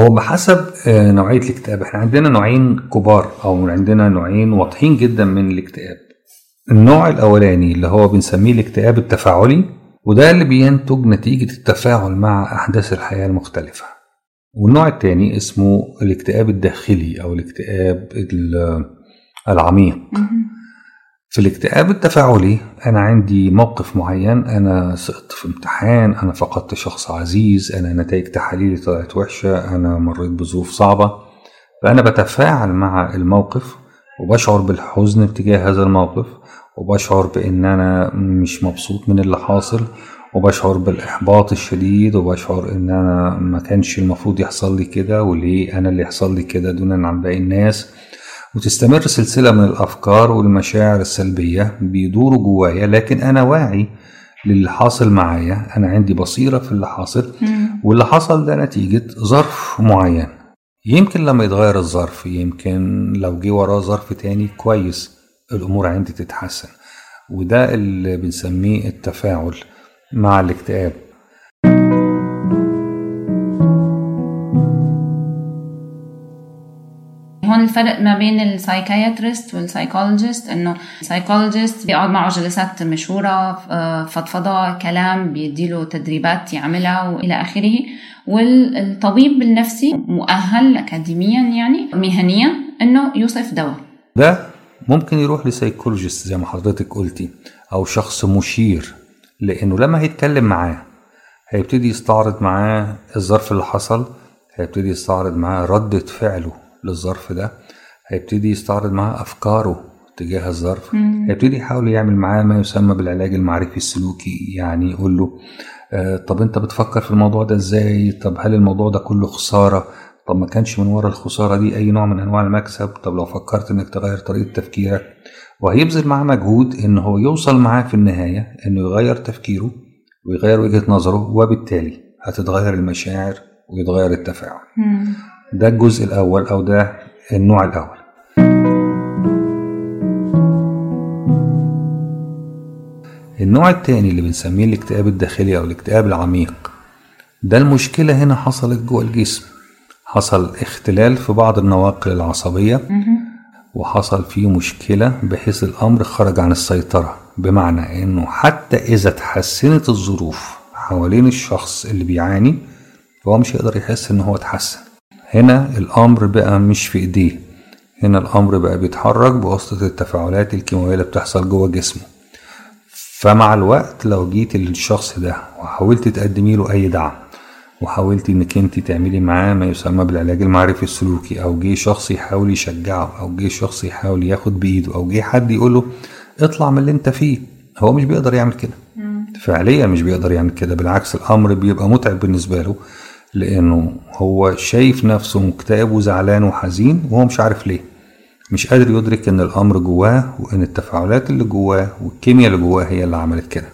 هو بحسب آه، نوعية الاكتئاب. إحنا عندنا نوعين كبار أو عندنا نوعين واضحين جدا من الاكتئاب. النوع الأولاني اللي هو بنسميه الاكتئاب التفاعلي وده اللي بينتج نتيجة التفاعل مع أحداث الحياة المختلفة. والنوع الثاني اسمه الاكتئاب الداخلي أو الاكتئاب ال- العميق. في الاكتئاب التفاعلي أنا عندي موقف معين أنا سقطت في امتحان أنا فقدت شخص عزيز أنا نتائج تحاليلي طلعت وحشة أنا مريت بظروف صعبة. فأنا بتفاعل مع الموقف وبشعر بالحزن تجاه هذا الموقف وبشعر بإن أنا مش مبسوط من اللي حاصل وبشعر بالإحباط الشديد وبشعر إن أنا ما كانش المفروض يحصل لي كده وليه أنا اللي يحصل لي كده دونا عن باقي الناس. وتستمر سلسلة من الأفكار والمشاعر السلبية بيدوروا جوايا لكن أنا واعي للي حاصل معايا أنا عندي بصيرة في اللي حاصل واللي حصل ده نتيجة ظرف معين. يمكن لما يتغير الظرف يمكن لو جه وراه ظرف تاني كويس الأمور عندي تتحسن. وده اللي بنسميه التفاعل مع الاكتئاب. هون الفرق ما بين ال psychiatrist وال psychologist إنه ال psychologist بيقعد معه جلسات مشهورة آه، فضفضة كلام بيديله تدريبات يعملها وإلى آخره. والطبيب النفسي مؤهل اكاديميا يعني مهنيا إنه يوصف دواء. ده ممكن يروح ل psychologist زي ما حضرتك قلتي أو شخص مشير لأنه لما هيتكلم معاه هيبتدي يستعرض معاه الظرف اللي حصل هيبتدي يستعرض معاه ردة فعله. للظرف ده هيبتدي يستعرض معاه أفكاره تجاه الظرف. هيبتدي يحاول يعمل معاه ما يسمى بالعلاج المعرفي السلوكي يعني يقول له آه، طب أنت بتفكر في الموضوع ده إزاي؟ طب هل الموضوع ده كله خسارة؟ طب ما كانش من ورا الخسارة دي أي نوع من أنواع المكسب؟ طب لو فكرت إنك تغير طريقة تفكيرك؟ وهيبذل معاه مجهود إن هو يوصل معاه في النهاية إنه يغير تفكيره ويغير وجهة نظره وبالتالي هتتغير المشاعر ويتغير التفاعل. ده الجزء الأول أو ده النوع الأول. النوع التاني اللي بنسميه الاكتئاب الداخلي أو الاكتئاب العميق ده المشكلة هنا حصلت جوه الجسم. حصل اختلال في بعض النواقل العصبية وحصل فيه مشكلة بحيث الأمر خرج عن السيطرة. بمعنى إنه حتى إذا تحسنت الظروف حوالين الشخص اللي بيعاني فهو مش هيقدر يحس إن هو اتحسن. هنا الأمر بقى مش في إيديه. هنا الأمر بقى بيتحرك بواسطة التفاعلات الكيماوية اللي بتحصل جوه جسمه. فمع الوقت لو جيت للشخص ده وحاولت تقدمي له أي دعم وحاولتي إنك أنت تعملي معاه ما يسمى بالعلاج المعرفي السلوكي أو جه شخص يحاول يشجعه أو جه شخص يحاول ياخد بإيده أو جه حد يقول له اطلع من اللي أنت فيه. هو مش بيقدر يعمل كده. فعليا مش بيقدر يعمل كده. بالعكس الأمر بيبقى متعب بالنسبة له. لأنه هو شايف نفسه مكتئب وزعلان وحزين وهو مش عارف ليه. مش قادر يدرك إن الأمر جواه وإن التفاعلات اللي جواه والكيمياء اللي جواه هي اللي عملت كده.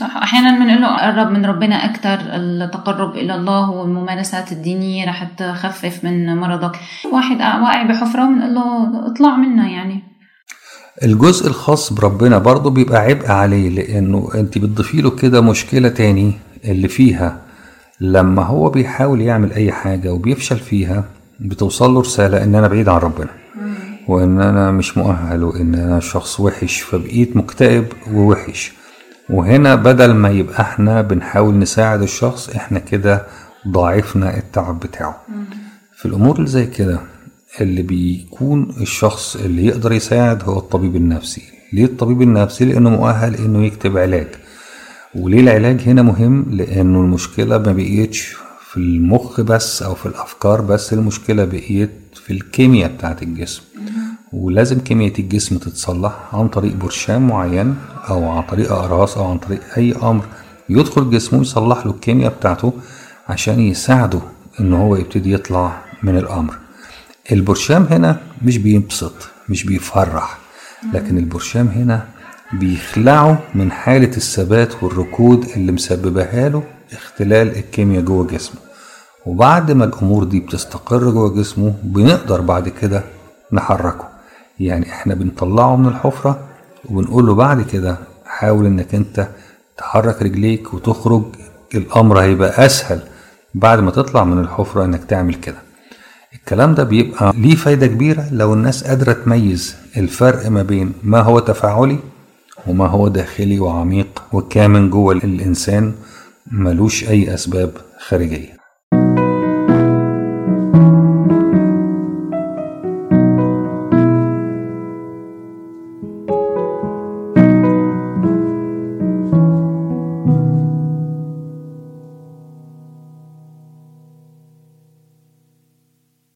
صح. أحيانا بنقول له قرب من ربنا أكثر التقرب إلى الله والممارسات الدينية رح تخفف من مرضك. واحد واقع بحفرة بنقول له اطلع منها يعني. الجزء الخاص بربنا برضه بيبقى عبء عليه لأنه أنت بتضيفي له كده مشكلة تاني اللي فيها لما هو بيحاول يعمل أي حاجة وبيفشل فيها بتوصل له رسالة إن أنا بعيد عن ربنا. وإن أنا مش مؤهل وإن أنا شخص وحش فبقيت مكتئب ووحش. وهنا بدل ما يبقى إحنا بنحاول نساعد الشخص إحنا كده ضاعفنا التعب بتاعه. في الأمور اللي زي كده اللي بيكون الشخص اللي يقدر يساعد هو الطبيب النفسي. ليه الطبيب النفسي؟ لأنه مؤهل إنه يكتب علاج. وليه العلاج هنا مهم؟ لأنه المشكلة ما بقيتش في المخ بس أو في الأفكار بس المشكلة بقيت في الكيمياء بتاعت الجسم. ولازم كمية الجسم تتصلح عن طريق برشام معين أو عن طريق أقراص أو عن طريق أي أمر يدخل جسمه يصلح له الكيمياء بتاعته عشان يساعده إن هو يبتدي يطلع من الأمر. البرشام هنا مش بيبسط مش بيفرح. لكن البرشام هنا بيخلعه من حالة الثبات والركود اللي مسببها له اختلال الكيمياء جوه جسمه. وبعد ما الأمور دي بتستقر جوه جسمه بنقدر بعد كده نحركه. يعني إحنا بنطلعه من الحفرة وبنقول له بعد كده حاول إنك أنت تحرك رجليك وتخرج الأمر هيبقى أسهل بعد ما تطلع من الحفرة إنك تعمل كده. الكلام ده بيبقى ليه فايدة كبيرة لو الناس قادرة تميز الفرق ما بين ما هو تفاعلي وما هو داخلي وعميق وكامن جوه الإنسان ملوش أي أسباب خارجية.